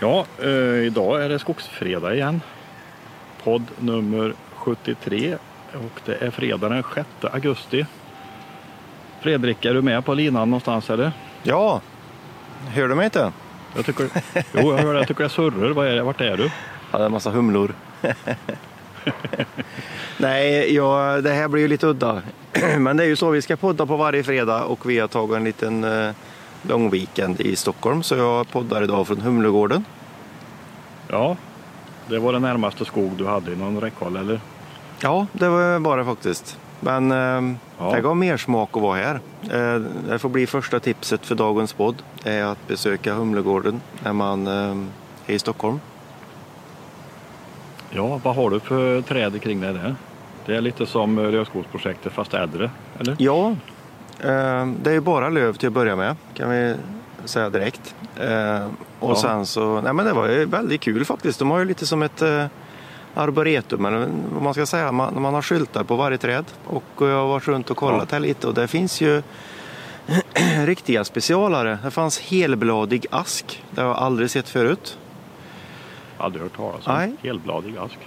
Ja, eh, idag är det skogsfredag igen. Podd nummer 73 och det är fredag den 6 augusti. Fredrik, är du med på linan någonstans eller? Ja, hör du mig inte? Jag tycker, jo, jag hör det. Jag tycker det surrar. Vad är det? Vart är du? Ja, det är en massa humlor. Nej, ja, det här blir ju lite udda. Men det är ju så, vi ska podda på varje fredag och vi har tagit en liten eh, långweekend i Stockholm. Så jag poddar idag från Humlegården. Ja, det var den närmaste skog du hade inom räckhåll eller? Ja, det var bara faktiskt. Men eh, Ja. det gav mer smak att vara här. Eh, det får bli första tipset för dagens podd. Det är att besöka Humlegården när man eh, är i Stockholm. Ja, vad har du för träd kring dig där? Det är lite som Rödskogsprojektet fast äldre, eller? Ja, det är ju bara löv till att börja med kan vi säga direkt. Eh, och Ja. sen så, nej men det var ju väldigt kul faktiskt. De har ju lite som ett eh, arboretum, eller vad man ska säga. Man, man har skyltar på varje träd och jag har varit runt och kollat här lite och det finns ju riktiga specialare. Det fanns helbladig ask, det har jag aldrig sett förut. Aldrig hört talas om. Nej. Helbladig ask.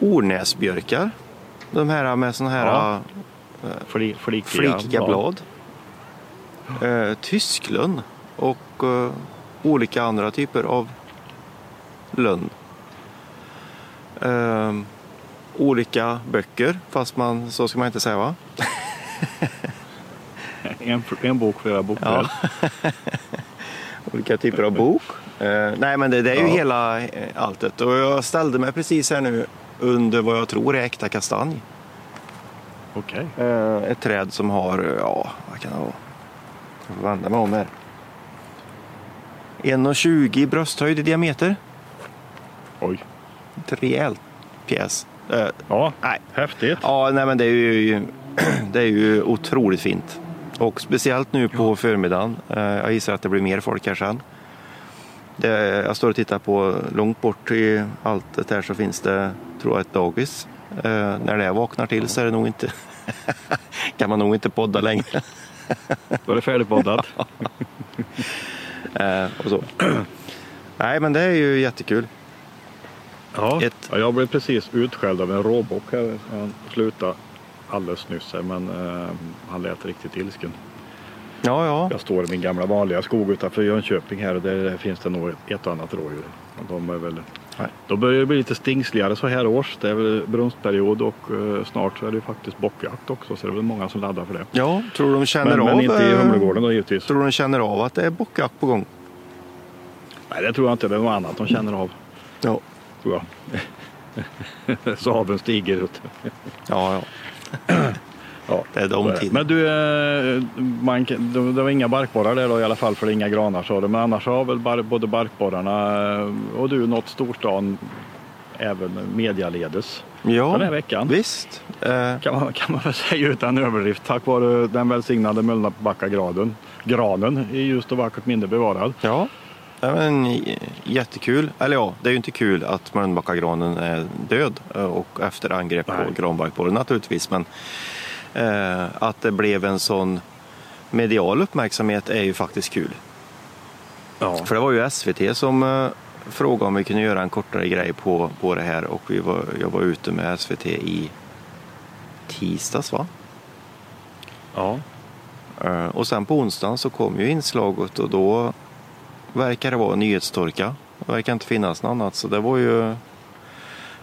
Ornäsbjörkar, de här med sådana här Ja. Fli, flikiga, flikiga blad. Eh, tysklön och eh, olika andra typer av lönn. Eh, olika böcker, fast man, så ska man inte säga va? En, en bok, flera bokträd. Olika typer av bok. Eh, nej men det, det är ju Ja. hela eh, alltet. Och jag ställde mig precis här nu under vad jag tror är äkta kastanj. Okej. Eh, ett träd som har, eh, ja vad kan det vara? Jag får vända mig om här. 1,20 i brösthöjd i diameter. Oj. Ett rejält pjäs. Eh, Ja, nej. häftigt. Ja, nej men det är ju, det är ju otroligt fint. Och speciellt nu på förmiddagen. Jag gissar att det blir mer folk här sen. Det, jag står och tittar på långt bort i allt här så finns det, tror jag, ett dagis. Eh, när det vaknar till så är det nog inte, kan man nog inte podda längre. Då är det färdigpoddat. Eh, och så. Nej, men det är ju jättekul. Ja. Ett- ja, jag blev precis utskälld av en råbock här. Han slutade alldeles nyss här, men eh, han lät riktigt ilsken. Ja, ja. Jag står i min gamla vanliga skog utanför Jönköping här och där finns det nog ett annat rådjur. De är väl, Nej. då börjar det bli lite stingsligare så här års. Det är väl brunstperiod och eh, snart så är det faktiskt bockjakt också så det är väl många som laddar för det. Ja, tror de känner Men, av? men inte i eh, Humlegården då givetvis. Tror de känner av att det är bockjakt på gång? Nej det tror jag inte. Det är något annat de känner av. Ja. Tror jag. Saven stiger ut. Ja, ja. Ja, Det är de tiderna. Men du, eh, man, det var inga barkborrar där då i alla fall för det är inga granar sa du. Men annars har väl bar, både barkborrarna eh, och du nått storstan även medialedes Ja, den här veckan. visst. Eh, Kan man, kan man väl säga utan överdrift tack vare den välsignade Möllnabackagraden. Granen är just och vackert minne bevarad. ja, ja men, jättekul. Eller ja, det är ju inte kul att Mölnbackagranen är död eh, och efter angrepp på granbarkborren naturligtvis. Men att det blev en sån medial uppmärksamhet är ju faktiskt kul. Ja. För det var ju SVT som eh, frågade om vi kunde göra en kortare grej på, på det här och vi var, jag var ute med SVT i tisdags va? ja. Eh, Och sen på onsdagen så kom ju inslaget och då verkar det vara nyhetstorka. Det verkar inte finnas något annat så det var ju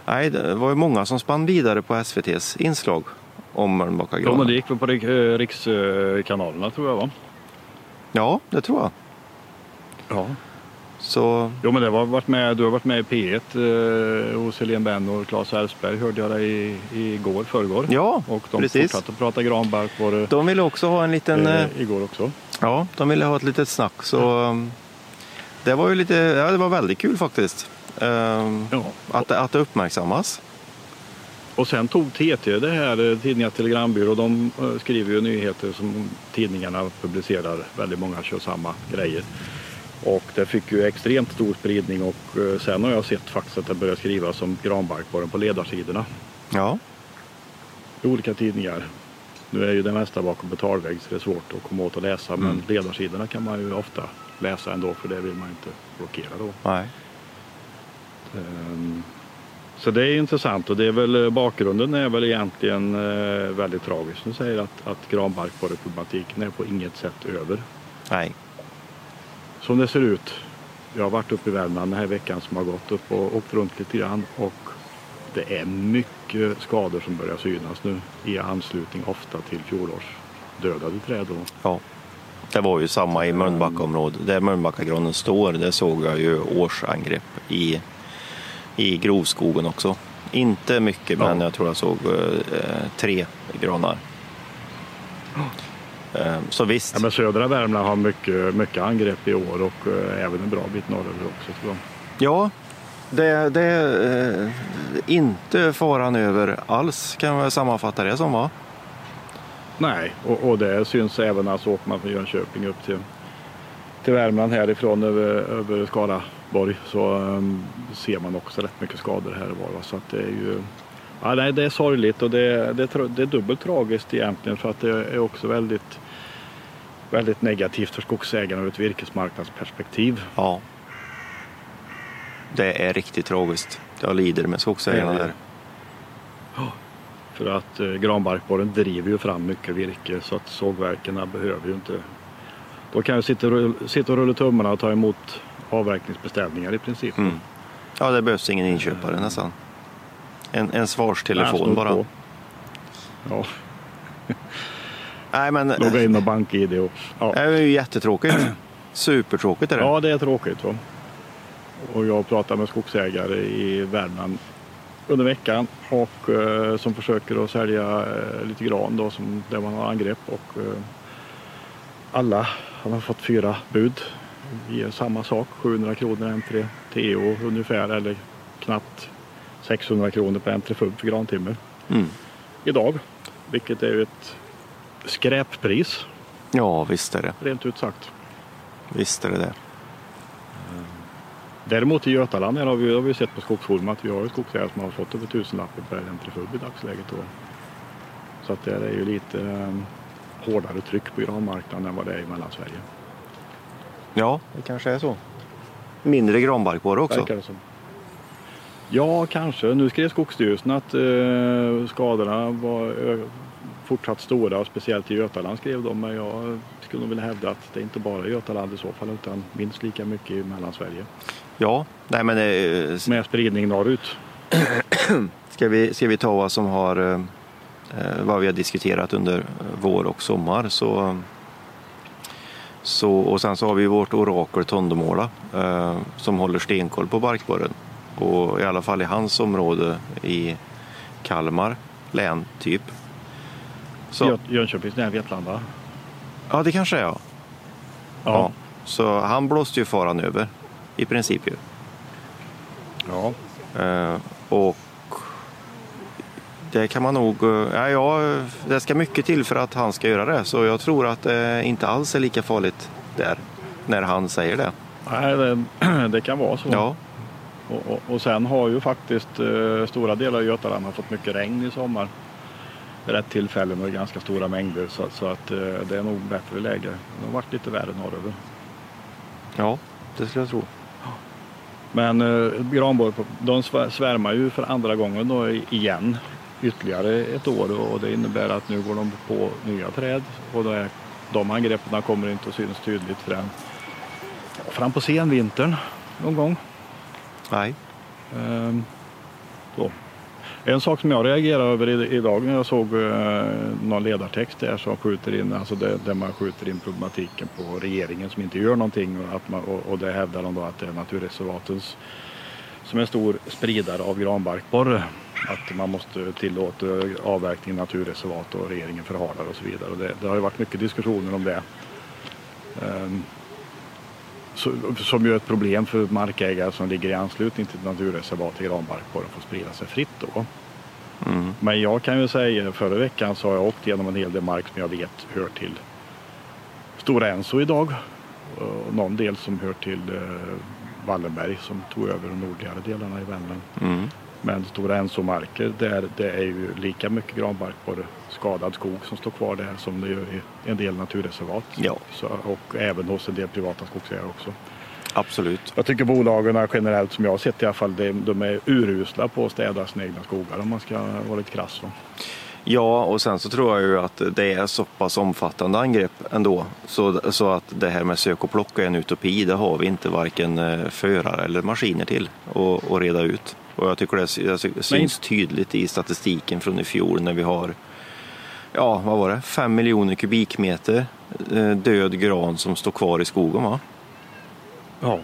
Nej, det var ju många som spann vidare på SVTs inslag om Ja, men det gick väl på eh, rikskanalerna tror jag va? Ja, det tror jag. Ja. Så Jo men det har varit med, du har varit med i P1 eh, hos Helene Benn och Claes Elfsberg hörde jag dig i, förrgår. ja, Och de precis. fortsatte att prata granbark var det De ville också ha en liten eh, eh, igår också. Ja, de ville ha ett litet snack så um, det var ju lite, ja det var väldigt kul faktiskt. Um, Ja. att, att det uppmärksammas. Och sen tog TT det här, eh, Tidningarnas Telegrambyrå, de eh, skriver ju nyheter som tidningarna publicerar. Väldigt många kör samma grejer. Och det fick ju extremt stor spridning och eh, sen har jag sett faktiskt att det börjar skrivas om granbarkborren på ledarsidorna Ja, i olika tidningar. Nu är ju det mesta bakom betalvägg så det är svårt att komma åt och läsa men Mm. ledarsidorna kan man ju ofta läsa ändå för det vill man inte blockera då. Nej. Ehm, Så det är intressant och det är väl bakgrunden är väl egentligen eh, väldigt tragisk. Du säger att, att granbarkborreproblematiken är på inget sätt över. Nej. Som det ser ut. Jag har varit uppe i Värmland den här veckan som har gått upp och åkt runt lite grann och det är mycket skador som börjar synas nu i anslutning ofta till fjolårsdödade träd. Då. Ja. Det var ju samma i Mölnbackaområdet. Där Mölnbackagranen står, där såg jag ju årsangrepp i, i grovskogen också. Inte mycket, men Ja. jag tror jag såg eh, tre granar. Eh, så visst, Ja, men södra Värmland har mycket, mycket angrepp i år och eh, även en bra bit norröver också. Tror jag. ja, det, det är eh, inte faran över alls kan man sammanfatta det som va? Nej, och, och det syns även alltså åker man från Jönköping upp till, till Värmland härifrån över, över Skaraborg så um, ser man också rätt mycket skador här och var. va. Så att det är ju ja, nej, det är sorgligt och det, det, det är dubbelt tragiskt egentligen för att det är också väldigt väldigt negativt för skogsägarna ur ett virkesmarknadsperspektiv. Ja. Det är riktigt tragiskt. Jag lider med skogsägarna där. För att eh, granbarkborren driver ju fram mycket virke så att sågverken behöver ju inte. Då kan ju sitta och rulla tummarna och ta emot avverkningsbeställningar i princip. Mm. Ja, det behövs ingen inköpare nästan. En, en svarstelefon bara. på. Ja, Nej, men logga in och bank-id och ja. det är ju jättetråkigt. Supertråkigt är det. ja, det är tråkigt. Va? Och jag pratar med skogsägare i Värmland under veckan och eh, som försöker att sälja eh, lite gran då som där man har angrepp och eh, alla har fått fyra bud. Ger samma sak, 700 kronor entré TO ungefär eller knappt 600 kronor på entrefub för grantimmer Mm. idag. Vilket är ett skräppris Ja, visst är det. rent ut sagt. Visst är det det. Däremot i Götaland här har vi, har vi sett på Skogsforum att vi har skogsägare som har fått över tusenlappen per entrefub i dagsläget. Då. Så att det är ju lite eh, hårdare tryck på granmarknaden än vad det är i Mellansverige. Ja, det kanske är så. Mindre granbarkborre också. Verkar det som. Ja, kanske. Nu skrev Skogsstyrelsen att eh, skadorna var ö- fortsatt stora, speciellt i Götaland skrev de. Men jag skulle nog vilja hävda att det är inte bara Götaland i så fall utan minst lika mycket i Mellansverige. Ja, nej men det, Med spridning norrut. ska, vi, ska vi ta vad som har eh, eh, vad vi har diskuterat under eh, vår och sommar så, så och sen så har vi vårt orakel Tondemåla eh, som håller stenkoll på barkborren och i alla fall i hans område i Kalmar län typ. Så, Jö- Jönköpings län, Vetlanda. ja, det kanske är ja. Ja. ja. Så han blåste ju faran över i princip ju. ja. Eh, och det kan man nog... eh, Ja, ja, det ska mycket till för att han ska göra det. Så jag tror att det inte alls är lika farligt där när han säger det. Nej, det, det kan vara så. Ja, Och, och, och sen har ju faktiskt eh, stora delar av Götaland har fått mycket regn i sommar. Vid rätt tillfällen och ganska stora mängder så, så att eh, det är nog bättre läge. Det har varit lite värre norröver. ja det skulle jag tro. Men eh, granborr, de svär- svärmar ju för andra gången då igen ytterligare ett år och det innebär att nu går de på nya träd och då är, de angreppen kommer inte att synas tydligt förrän fram på senvintern någon gång. Nej. Ehm, så. En sak som jag reagerade över idag när jag såg eh, någon ledartext där som skjuter in, alltså det, där man skjuter in problematiken på regeringen som inte gör någonting och, att man, och, och det hävdar de då att det är naturreservatens som är en stor spridare av granbarkborre. Att man måste tillåta avverkning i naturreservat och regeringen förhalar och så vidare. Och det, det har ju varit mycket diskussioner om det. Så, som ju är ett problem för markägare som ligger i anslutning till naturreservat i granbarkborren får sprida sig fritt då. Mm. Men jag kan ju säga förra veckan så har jag åkt igenom en hel del mark som jag vet hör till Stora Enso idag. Och någon del som hör till eh, Wallenberg som tog över de nordligare delarna i Värmland. Mm. Men Stora Enso-marker, där det är ju lika mycket granbarkborre skadad skog som står kvar där som det gör i en del naturreservat. Ja. Så, och även hos en del privata skogsägare också. Absolut. Jag tycker bolagen generellt, som jag har sett i alla fall, de, de är urusla på att städa sina egna skogar om man ska vara lite krass. Så. Ja, och sen så tror jag ju att det är så pass omfattande angrepp ändå. Så, så att det här med sök och plocka är en utopi. Det har vi inte varken eh, förare eller maskiner till att reda ut. Och jag tycker det syns tydligt i statistiken från i fjol när vi har ja, vad var det, 5 miljoner kubikmeter eh, död gran som står kvar i skogen va? Ja.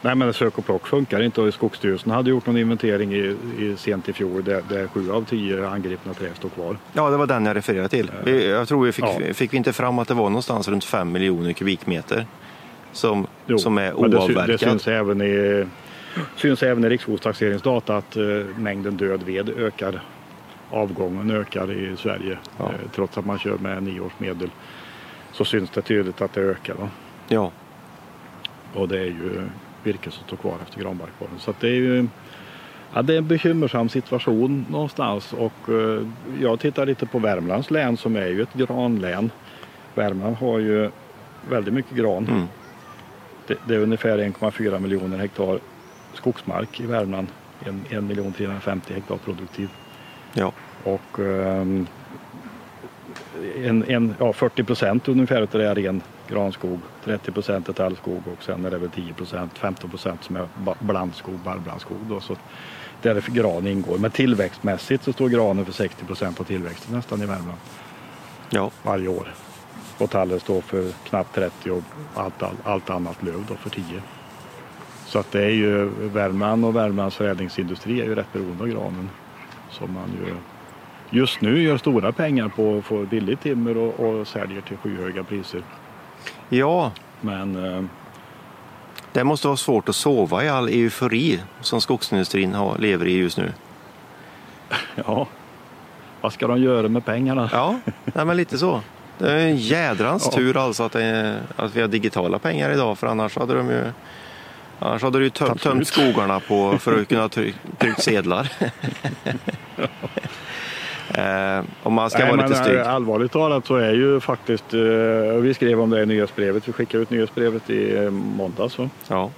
Nej men sök och plock funkar inte och Skogsstyrelsen hade gjort någon inventering i, i sent i fjol där, där sju av tio angripna träd står kvar. Ja det var den jag refererade till. Vi, jag tror vi fick, ja. fick vi inte fram att det var någonstans runt 5 miljoner kubikmeter som, jo, som är oavverkat. Det, det syns även i syns även i riksskogstaxeringsdata att uh, mängden död ved ökar. Avgången ökar i Sverige ja. uh, trots att man kör med nioårsmedel. Så syns det tydligt att det ökar. Va? Ja. Och det är ju virke som står kvar efter granbarkborren. Så det är ju ja, det är en bekymmersam situation någonstans och jag tittar lite på Värmlands län som är ju ett granlän. Värmland har ju väldigt mycket gran. Mm. Det, det, är ungefär 1,4 miljoner hektar skogsmark i Värmland. 1 350 hektar produktiv. Ja. Och um, en, en, ja, 40 procent ungefär av det är ren granskog, 30 procent är tallskog och sen är det väl 10 procent, 15 procent som är blandskog, barrblandskog. Då, så där gran ingår. Men tillväxtmässigt så står granen för 60 procent av tillväxten nästan i Värmland. Ja. Varje år. Och tallen står för knappt 30 och allt, allt, allt annat löv då för 10. Så att det är ju Värmland och Värmlands förädlingsindustri är ju rätt beroende av granen. Som man ju just nu gör stora pengar på att få billigt timmer och, och säljer till skyhöga priser. Ja. Men eh, det måste vara svårt att sova i all eufori som skogsindustrin har, lever i just nu. Ja, vad ska de göra med pengarna? Ja, nej, men lite så. Det är en jädrans ja. tur alltså att, det, att vi har digitala pengar idag för annars hade de ju Annars hade du ju tömt, tömt skogarna på, för att kunna trycka sedlar. Eh, om man ska Nej, vara lite stygg. Allvarligt talat så är ju faktiskt, eh, vi skrev om det i nyhetsbrevet, vi skickade ut nyhetsbrevet i eh, måndags. Ja.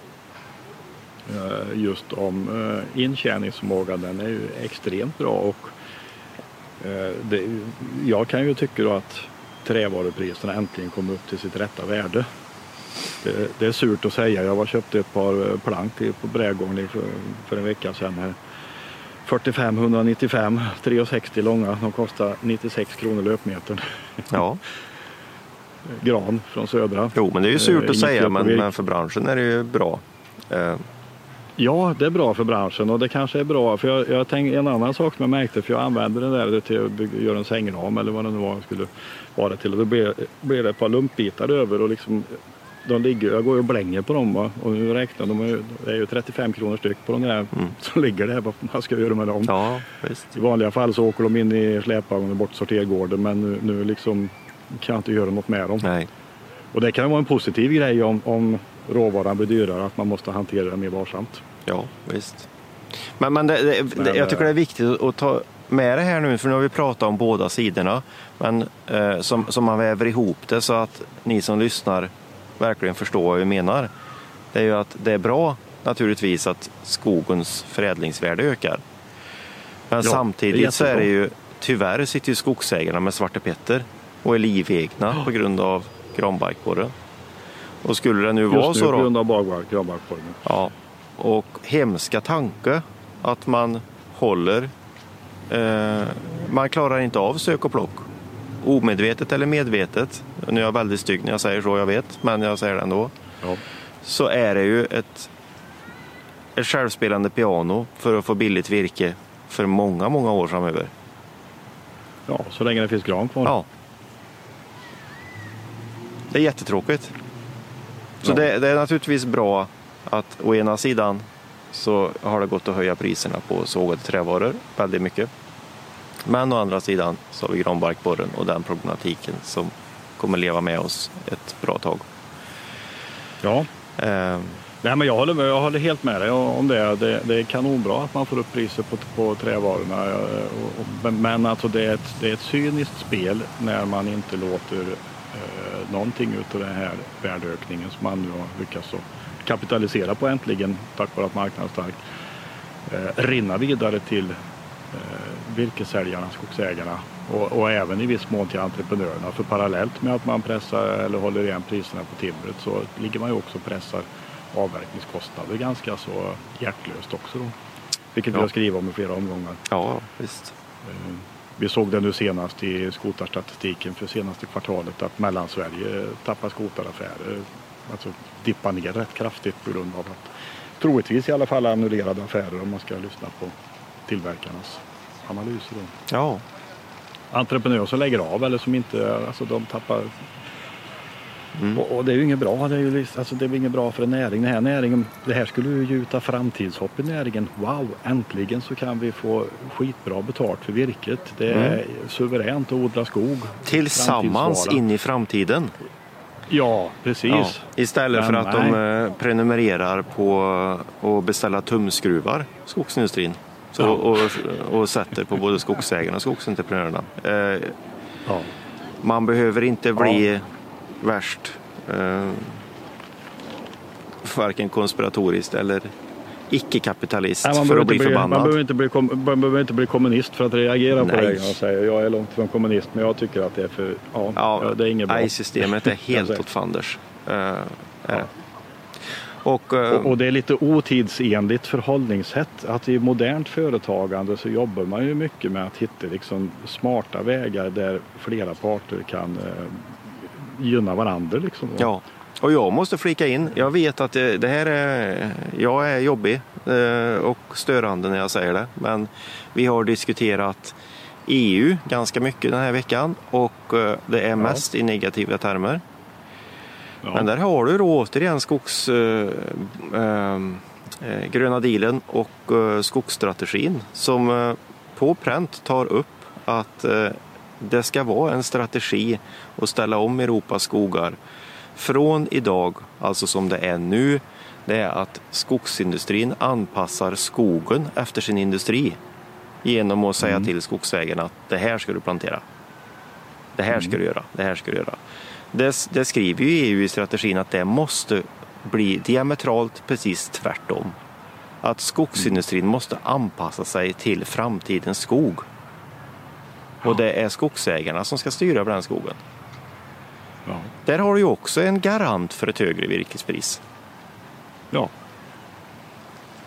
Eh, just om eh, intjäningsförmågan, den är ju extremt bra och eh, det, jag kan ju tycka då att trävarupriserna äntligen kommer upp till sitt rätta värde. Det, det, är surt att säga. Jag var köpte ett par plank till på brädgården för, för en vecka sedan. Här 45 195 3,60 långa. De kostar 96 kronor löpmetern. Ja. Gran från Södra. Jo, men det är ju surt eh, att säga, men, men, för branschen är det ju bra. Eh. Ja, det är bra för branschen och det kanske är bra. För jag, jag tänkte, en annan sak som jag märkte, för jag använde den där till att göra en sängram eller vad det nu var skulle vara till. Och då blev, blev det ett par lumpbitar över och liksom de ligger, jag går ju och blänger på dem va? och nu räknar de, är, det är ju 35 kronor styck på de där mm. som ligger där. Vad ska jag göra med dem? Ja, visst. I vanliga fall så åker de in i släpvagnen bort sortergården men nu, nu liksom kan jag inte göra något med dem. Nej. Och det kan vara en positiv grej om, om råvaran blir dyrare, att man måste hantera det mer varsamt. Ja, visst. Men, men, det, det, men jag tycker det är viktigt att ta med det här nu, för nu har vi pratat om båda sidorna. Men eh, som, som man väver ihop det så att ni som lyssnar verkligen förstå vad vi menar. Det är ju att det är bra naturligtvis att skogens förädlingsvärde ökar. Men ja, samtidigt är så är det ju tyvärr sitter ju skogsägarna med Svarte Petter och är livegna oh. på grund av granbarkborren. Och skulle det nu Just vara så då. på grund av granbarkborren. Ja, och hemska tanke att man håller eh, man klarar inte av sök och plock omedvetet eller medvetet, nu är jag väldigt stygg när jag säger så, jag vet, men jag säger det ändå, ja. så är det ju ett, ett självspelande piano för att få billigt virke för många, många år framöver. Ja, så länge det finns gran kvar. Ja. Det är jättetråkigt. Så ja. det, det, är naturligtvis bra att å ena sidan så har det gått att höja priserna på sågade trävaror väldigt mycket. Men å andra sidan så har vi granbarkborren och den problematiken som kommer leva med oss ett bra tag. Ja. Eh, Nej, men jag, håller med, jag håller helt med dig om det. det. Det är kanonbra att man får upp priset på, på trävarorna. Och, och, men alltså det är, ett, det är ett cyniskt spel när man inte låter eh, någonting av den här värdeökningen som man nu har lyckats kapitalisera på äntligen tack vare att marknaden är stark eh, rinna vidare till eh, virkessäljarna, skogsägarna och, och, även i viss mån till entreprenörerna. För parallellt med att man pressar eller håller igen priserna på timret så ligger man ju också och pressar avverkningskostnader ganska så hjärtlöst också. Då. Vilket ja. vi har skrivit om i flera omgångar. Ja, visst. Eh, vi såg det nu senast i skotarstatistiken för senaste kvartalet att Mellansverige tappar skotaraffärer. Alltså dippar ner rätt kraftigt på grund av att troligtvis i alla fall annullerade affärer om man ska lyssna på tillverkarnas analyser. Då. Ja. Entreprenörer som lägger av eller som inte, alltså de tappar Mm. Och, och, det är ju inget bra. Det är ju alltså, det är inget bra för en näring. Den här näringen, det här skulle ju gjuta framtidshopp i näringen. Wow, äntligen så kan vi få skitbra betalt för virket. Det är mm. suveränt att odla skog. Tillsammans in i framtiden. Ja, precis. Ja, istället för att nej. de eh, prenumererar på att beställa tumskruvar, skogsindustrin. Så, ja. och, och sätter på både skogsägarna och skogsentreprenörerna. Eh, ja. Man behöver inte bli värst. Eh, varken konspiratoriskt eller icke-kapitalist Nej, för att bli, bli förbannad. Man behöver, inte bli, man behöver inte bli kommunist för att reagera Nej. på det. Jag, säger. jag är långt från kommunist men jag tycker att det är för... Ja, ja det är inget bra. Nej, systemet är helt åt fanders. Uh, ja. Och, uh, och, och, det är lite otidsenligt förhållningssätt. Att i modernt företagande så jobbar man ju mycket med att hitta liksom smarta vägar där flera parter kan uh, gynna varandra. Liksom. Ja, och jag måste flika in. Jag vet att det, det här är, jag är jobbig eh, och störande när jag säger det. Men vi har diskuterat EU ganska mycket den här veckan och eh, det är mest ja. i negativa termer. Ja. Men där har du då återigen skogs, äh, äh, gröna dealen och äh, skogsstrategin som på pränt tar upp att det ska vara en strategi att ställa om Europas skogar från idag, alltså som det är nu, det är att skogsindustrin anpassar skogen efter sin industri genom att säga mm. till skogsägarna att det här ska du plantera. Det här ska mm. du göra. Det här ska du göra. Det, det skriver ju EU i strategin att det måste bli diametralt precis tvärtom. Att skogsindustrin mm. måste anpassa sig till framtidens skog. Och det är skogsägarna som ska styra över den skogen. Ja. Där har du ju också en garant för ett högre virkespris. Ja.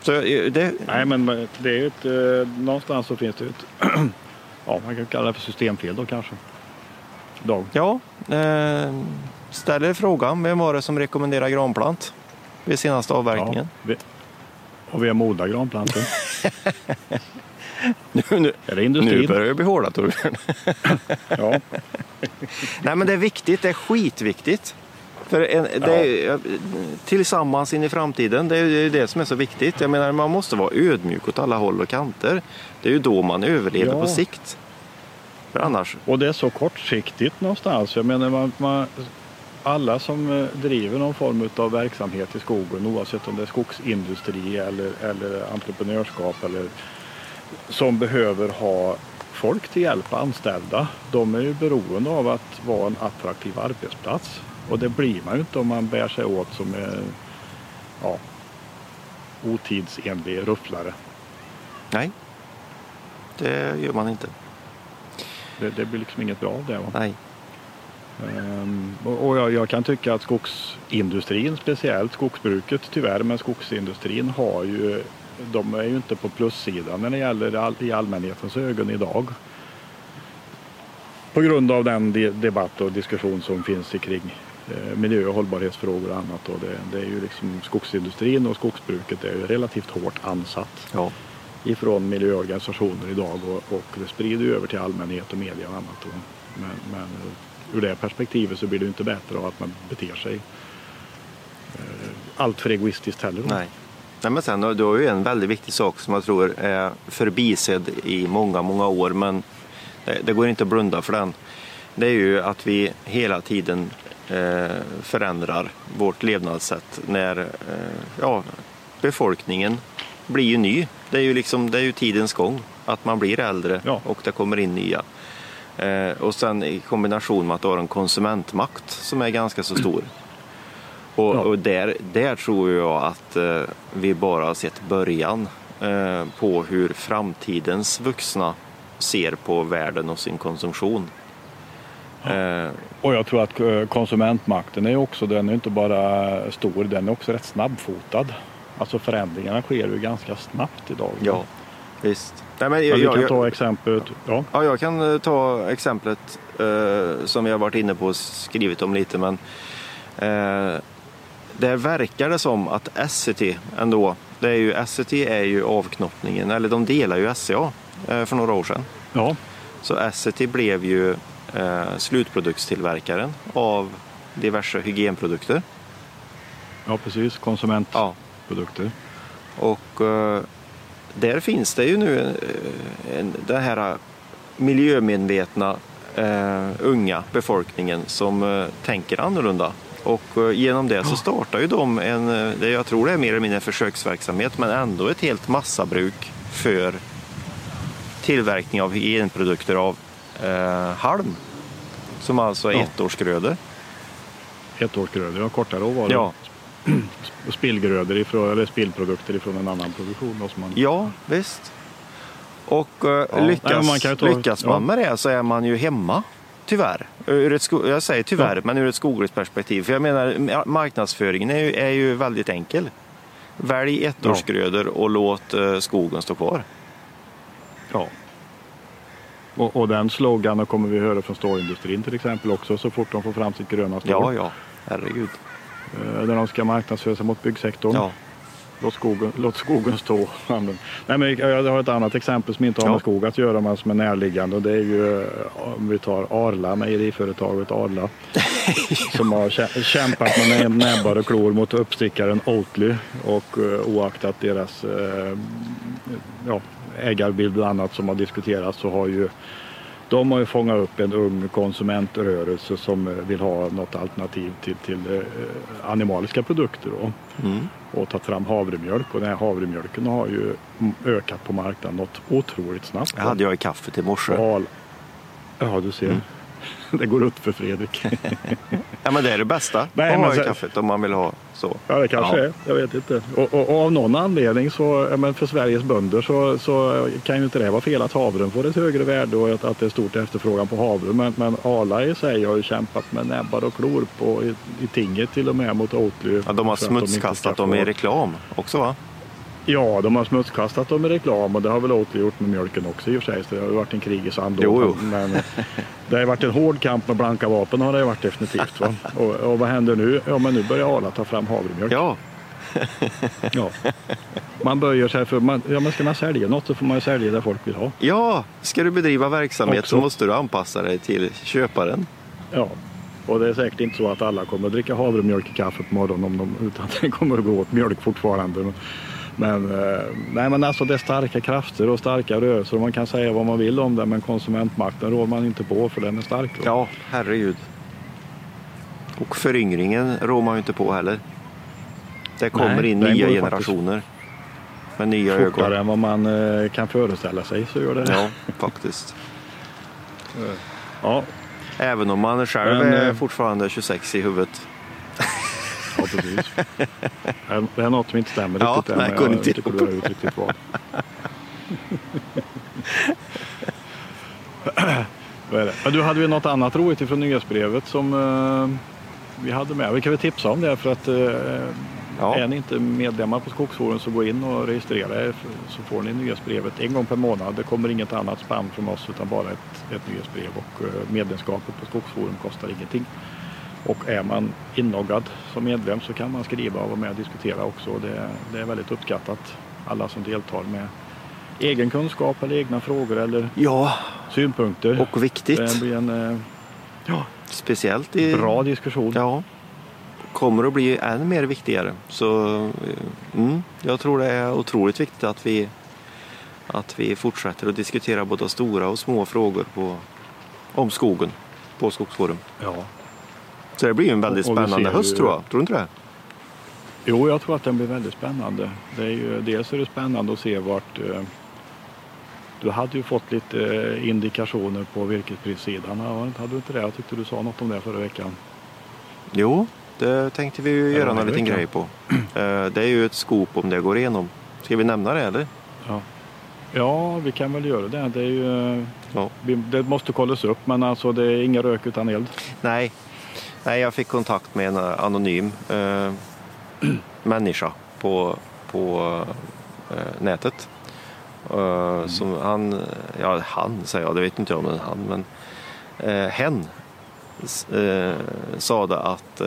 Så eh, det... Nej, men det är ett, eh, någonstans så finns det ett, ja, man kan kalla det för systemfel då kanske. Dag. Ja, eh, ställer frågan, vem var det som rekommenderade granplant vid senaste avverkningen? Ja, vi, och har moda granplantor. Nu, nu, är det nu börjar det bli hårda Torbjörn. ja. Nej men det är viktigt, det är skitviktigt. För en, det är, tillsammans in i framtiden, det är det som är så viktigt. Jag menar man måste vara ödmjuk åt alla håll och kanter. Det är ju då man överlever ja. på sikt. Annars... Och det är så kortsiktigt någonstans. Jag menar man, man, alla som eh, driver någon form av verksamhet i skogen oavsett om det är skogsindustri eller, eller entreprenörskap eller som behöver ha folk till hjälp, anställda, de är ju beroende av att vara en attraktiv arbetsplats. Och det blir man ju inte om man bär sig åt som en ja, otidsenlig rufflare. Nej, det gör man inte. Det, det blir liksom inget bra av det. Va? Nej. Um, och jag, jag, kan tycka att skogsindustrin, speciellt skogsbruket tyvärr, men skogsindustrin har ju de är ju inte på plussidan när det gäller all, i allmänhetens ögon idag. På grund av den de, debatt och diskussion som finns kring eh, miljö och hållbarhetsfrågor och annat. Och det, det, är ju liksom skogsindustrin och skogsbruket är ju relativt hårt ansatt ja ifrån miljöorganisationer idag och, och det sprider ju över till allmänhet och media och annat. Och, men, men eh, ur det perspektivet så blir det inte bättre av att man beter sig eh, allt för egoistiskt heller. Nej. Nej, men sen, du har ju en väldigt viktig sak som jag tror är förbisedd i många, många år, men det, det går inte att blunda för den. Det är ju att vi hela tiden eh, förändrar vårt levnadssätt när eh, ja, befolkningen blir ju ny. Det är ju, liksom, det är ju tidens gång, att man blir äldre Ja. och det kommer in nya. Eh, och sen i kombination med att du har en konsumentmakt som är ganska så stor. Och, Ja. och där, där tror jag att eh, vi bara har sett början eh, på hur framtidens vuxna ser på världen och sin konsumtion. Eh, Och jag tror att eh, konsumentmakten är också, den är inte bara stor, den är också rätt snabbfotad. Alltså förändringarna sker ju ganska snabbt idag. ja, visst. Nej, men Men jag, vi kan jag, ta exemplet, ja, Ja, jag kan eh, ta exemplet eh, som vi har varit inne på och skrivit om lite. Men eh, där verkar det som att SCT ändå, det är ju, SCT är ju avknoppningen, eller de delar ju SCA eh, för några år sedan. ja, Så SCT blev ju eh, slutproduktstillverkaren av diverse hygienprodukter. ja precis, Ja, konsumentprodukter. Och eh, där finns det ju nu eh, en, den här miljömedvetna eh, unga befolkningen som eh, tänker annorlunda. Och eh, genom det så startar ju de en, eh, det jag tror det är mer eller mindre en försöksverksamhet, men ändå ett helt massabruk för tillverkning av hygienprodukter av eh, halm. Som alltså är Ja. ettårsgrödor. Ettårsgrödor, ja, kortare råvaror. Ja, Spillgrödor ifrån, eller spillprodukter ifrån en annan produktion. Då, som man, Ja, visst. Och eh, Nej, lyckas, men man ta- lyckas man ja. med det så är man ju hemma, tyvärr. Ur ett sko- jag säger tyvärr, Ja. men ur ett skogligt perspektiv. För jag menar, ma- marknadsföringen är ju, är ju väldigt enkel. Välj ettårsgrödor och låt eh, skogen stå kvar. Ja. Och, och den sloganen kommer vi höra från stålindustrin till exempel också så fort de får fram sitt gröna stål. Ja, ja, herregud. Eh, När de ska marknadsföra sig mot byggsektorn. Ja, Låt, skogen, låt skogen stå. Nej, men jag har ett annat exempel som inte har Ja. med skog att göra men som är närliggande. Och det är ju eh, om vi tar Arla, mejeriföretaget Arla. som har kä- kämpat med nä- näbbar och klor mot uppstickaren Oatly. Och eh, oaktat deras ja, ägarbild bland annat som har diskuterats så har ju de har ju fångat upp en ung konsumentrörelse som eh, vill ha något alternativ till, till eh, animaliska produkter. Då mm. och tagit fram havremjölk och den här havremjölken har ju ökat på marknaden något otroligt snabbt. det hade jag i kaffet i morse. Ja, du ser. Mm. Det går upp för Fredrik. Ja, men det är det bästa Nej, att i kaffet om man vill ha så. Ja, det kanske Ja. är. Jag vet inte. Och, och, och av någon anledning så, ja, men för Sveriges bönder så, så kan ju inte det vara fel att havren får ett högre värde och att, att det är stort efterfrågan på havre. Men, men Arla i sig har ju kämpat med näbbar och klor på, i, i tinget till och med mot Oatly. Ja, de har smutskastat ska dem i reklam också va? Ja, de har smutskastat dem i reklam och det har väl Oatly gjort med mjölken också i och för sig. Så det har ju varit en krigisand då. Jo, jo. Men det har varit en hård kamp med blanka vapen har det varit definitivt. Va? Och, och vad händer nu? Ja, men nu börjar Arla ta fram havremjölk. Ja, Ja. Man böjer sig för, man, ja men ska man sälja något så får man ju sälja det folk vill ha. ja. ska du bedriva verksamhet Också. så måste du anpassa dig till köparen. Ja. Och det är säkert inte så att alla kommer att dricka havremjölk i kaffe på morgonen om de, utan det kommer att gå åt mjölk fortfarande. Men, eh, nej, men alltså det är starka krafter och starka rörelser och man kan säga vad man vill om det men konsumentmakten rår man inte på för den är stark. då. Ja, herregud. Och föryngringen rår man ju inte på heller. Det kommer Nej, in nya generationer. Med nya Fortare ögon. än vad man eh, kan föreställa sig så gör det det. Ja, faktiskt. Ja, Även om man själv Men, är eh, fortfarande 26 i huvudet. Ja precis. Det- är något som inte stämmer Ja, riktigt där. nej, men kunde jag inte tycker du har gjort riktigt bra. Men du hade vi något annat roligt ifrån nyhetsbrevet som eh, vi hade med. Vi kan väl tipsa om det för att eh, Ja. är ni inte medlemmar på Skogsforum så gå in och registrera er så får ni nyhetsbrevet en gång per månad. Det kommer inget annat spam från oss utan bara ett, ett nyhetsbrev och eh, medlemskapet på Skogsforum kostar ingenting. Och är man inloggad som medlem så kan man skriva och vara med och diskutera också. Det, det är väldigt uppskattat. Alla som deltar med egen kunskap eller egna frågor eller Ja, synpunkter. och viktigt. Det blir en eh, Speciellt i... bra diskussion. Ja. Kommer att bli än mer viktigare. Så eh, mm, jag tror det är otroligt viktigt att vi, att vi fortsätter att diskutera både stora och små frågor på, om skogen på Skogsforum. Ja. Så det blir ju en väldigt Och- och du spännande höst tror jag. Tror du inte det? Jo, jag tror att den blir väldigt spännande. Det är ju, dels är det spännande att se vart... Eh, du hade ju fått lite eh, indikationer på virkesprissidan. Hade du inte det? Jag tyckte du sa något om det förra veckan. Jo, det tänkte vi ju göra någon liten grej på. Eh, Det är ju ett skop om det går igenom. Ska vi nämna det eller? Ja. ja, vi kan väl göra det. Det, är ju, Ja. vi, det måste kollas upp, men alltså det är inga rök utan eld. Nej. Nej, jag fick kontakt med en eh, anonym eh, människa på, på eh, nätet. Eh, som han, ja han säger jag, det vet inte jag om det är han, men eh, hen eh, sade att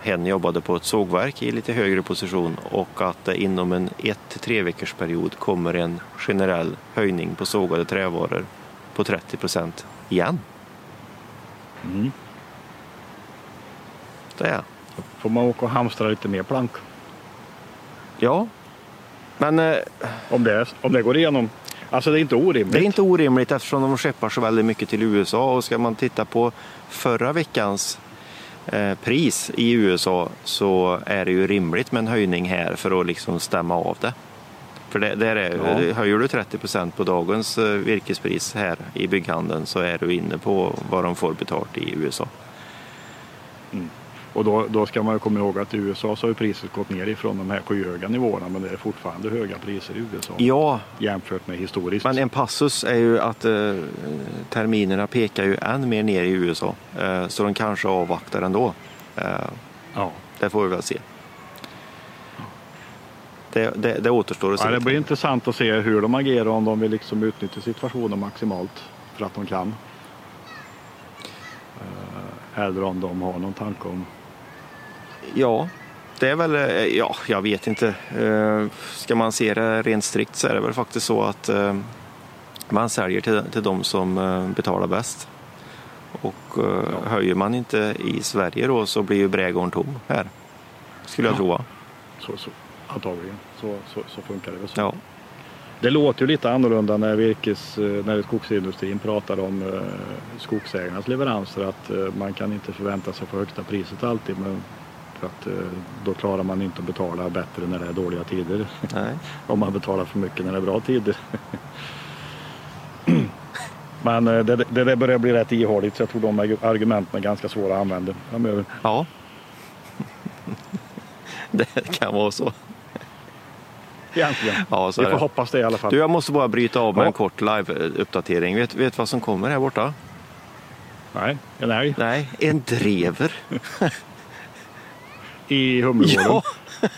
hen jobbade på ett sågverk i lite högre position och att det inom en ett till tre veckors period kommer en generell höjning på sågade trävaror på 30 procent igen. Mm. Det är. Får man åka och hamstra lite mer plank. Ja, men eh, Om det, om det går igenom. Alltså det är inte orimligt. det är inte orimligt eftersom de skeppar så väldigt mycket till USA och ska man titta på förra veckans eh, pris i USA så är det ju rimligt med en höjning här för att liksom stämma av det. För det, där är, Ja. höjer du 30 procent på dagens eh, virkespris här i bygghandeln så är du inne på vad de får betalt i USA. Och då, då ska man ju komma ihåg att i USA så har ju priset gått ner ifrån de här skyhöga nivåerna men det är fortfarande höga priser i USA Ja, jämfört med historiskt. Men en passus är ju att eh, terminerna pekar ju än mer ner i USA. Eh, så de kanske avvaktar ändå. Eh, ja. det får vi väl se. Det, det, det återstår att se. Ja, det blir intressant att se hur de agerar om de vill liksom utnyttja situationen maximalt för att de kan. Eh, Eller om de har någon tanke om Ja, det är väl, eh, ja, jag vet inte. Eh, Ska man se det rent strikt så är det väl faktiskt så att eh, man säljer till, till de som betalar bäst. Och eh, höjer man inte i Sverige då så blir ju brädgården tom här. Skulle jag Ja. tro. så, så antagligen. Så, så, så funkar det väl så. Ja. Det låter ju lite annorlunda när, virkes, när skogsindustrin pratar om skogsägarnas leveranser. Att man kan inte förvänta sig få högsta priset alltid. Men för att eh, då klarar man inte att betala bättre när det är dåliga tider. Nej. Om man betalar för mycket när det är bra tider. Men eh, det, det, det börjar bli rätt ihåligt så jag tror de argumenten är ganska svåra att använda framöver. Ja. det kan vara så. Egentligen. Ja, så Vi får det. hoppas det i alla fall. Du, jag måste bara bryta av med Ja. en kort live-uppdatering. Vet du vad som kommer här borta? Nej, en älg Nej, en drever. i Humlegården. Ja.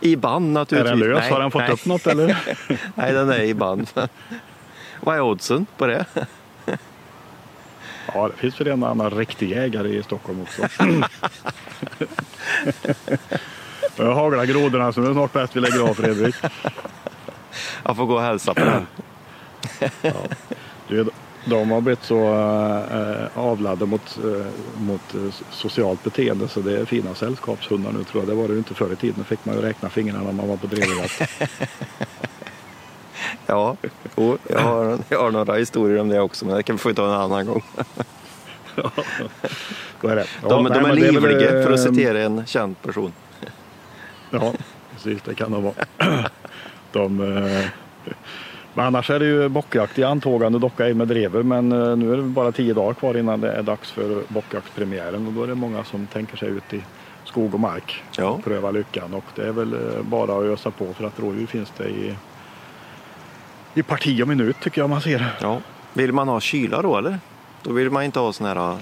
I band är naturligtvis. den lös? Nej, Har den fått nej. upp något eller? Nej, den är i band. vad är oddsen på det? Ja, det finns väl en annan riktig jägare i Stockholm också. Jag haglar grodorna så det är snart bäst vi lägger av Fredrik. Jag får gå och hälsa på den. Du, de har blivit så äh, avlade mot, äh, mot äh, socialt beteende så det är fina sällskapshundar nu tror jag. Det var det ju inte förr i tiden. Då fick man ju räkna fingrarna när man var på drevjakt. Ja, jo, jag, har, jag har några historier om det också, men det kan vi få ta en annan gång. Så är det. Ja, De, nej, de är men det livliga, för att eh, citera en känd person. Ja, precis det kan de vara. De, eh, men annars är det ju bockjakt i antågande, dock ej med drever. Men eh, nu är det bara tio dagar kvar innan det är dags för bockjaktspremiären och då är det många som tänker sig ut i skog och mark Ja. och pröva lyckan. Och det är väl eh, bara att ösa på för att rådjur finns det i, i parti och minut tycker jag man ser. Ja. Vill man ha kyla då eller? Då vill man inte ha sån här Där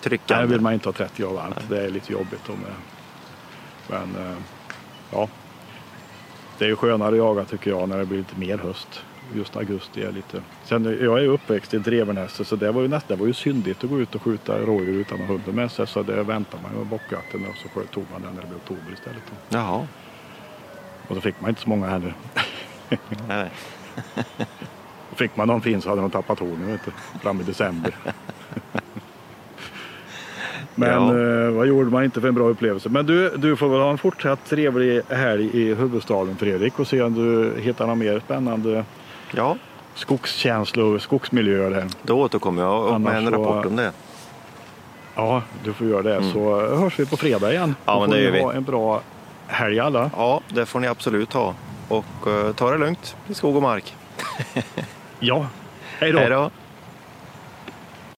tryckande. vill man inte ha 30 grader varmt. Det är lite jobbigt. med. Men eh, ja, det är ju skönare att jaga tycker jag när det blir lite mer höst. Just augusti är lite... Sen jag är uppväxt i Drevernästet så det var ju nästan var ju syndigt att gå ut och skjuta rådjur utan att ha hunden med sig. Så det väntar man med bockjakten och så tog man den när det blev oktober istället. Jaha. Och så fick man inte så många heller. Nej. Fick man någon fin så hade de tappat hornen vet du, fram i december. Men Ja. eh, vad gjorde man inte för en bra upplevelse? Men du, du får väl ha en fortsatt trevlig helg i huvudstaden Fredrik och se om du hittar några mer spännande Ja, skogskänslor, skogsmiljöer där. då återkommer jag med en rapport om det. Ja, du får göra det. Så hörs vi på fredag igen. Mm. Ja, Då men får det gör vi. ha en bra helg alla. Ja, det får ni absolut ha. Och eh, ta det lugnt i skog och mark. Ja, hej då. Hej då!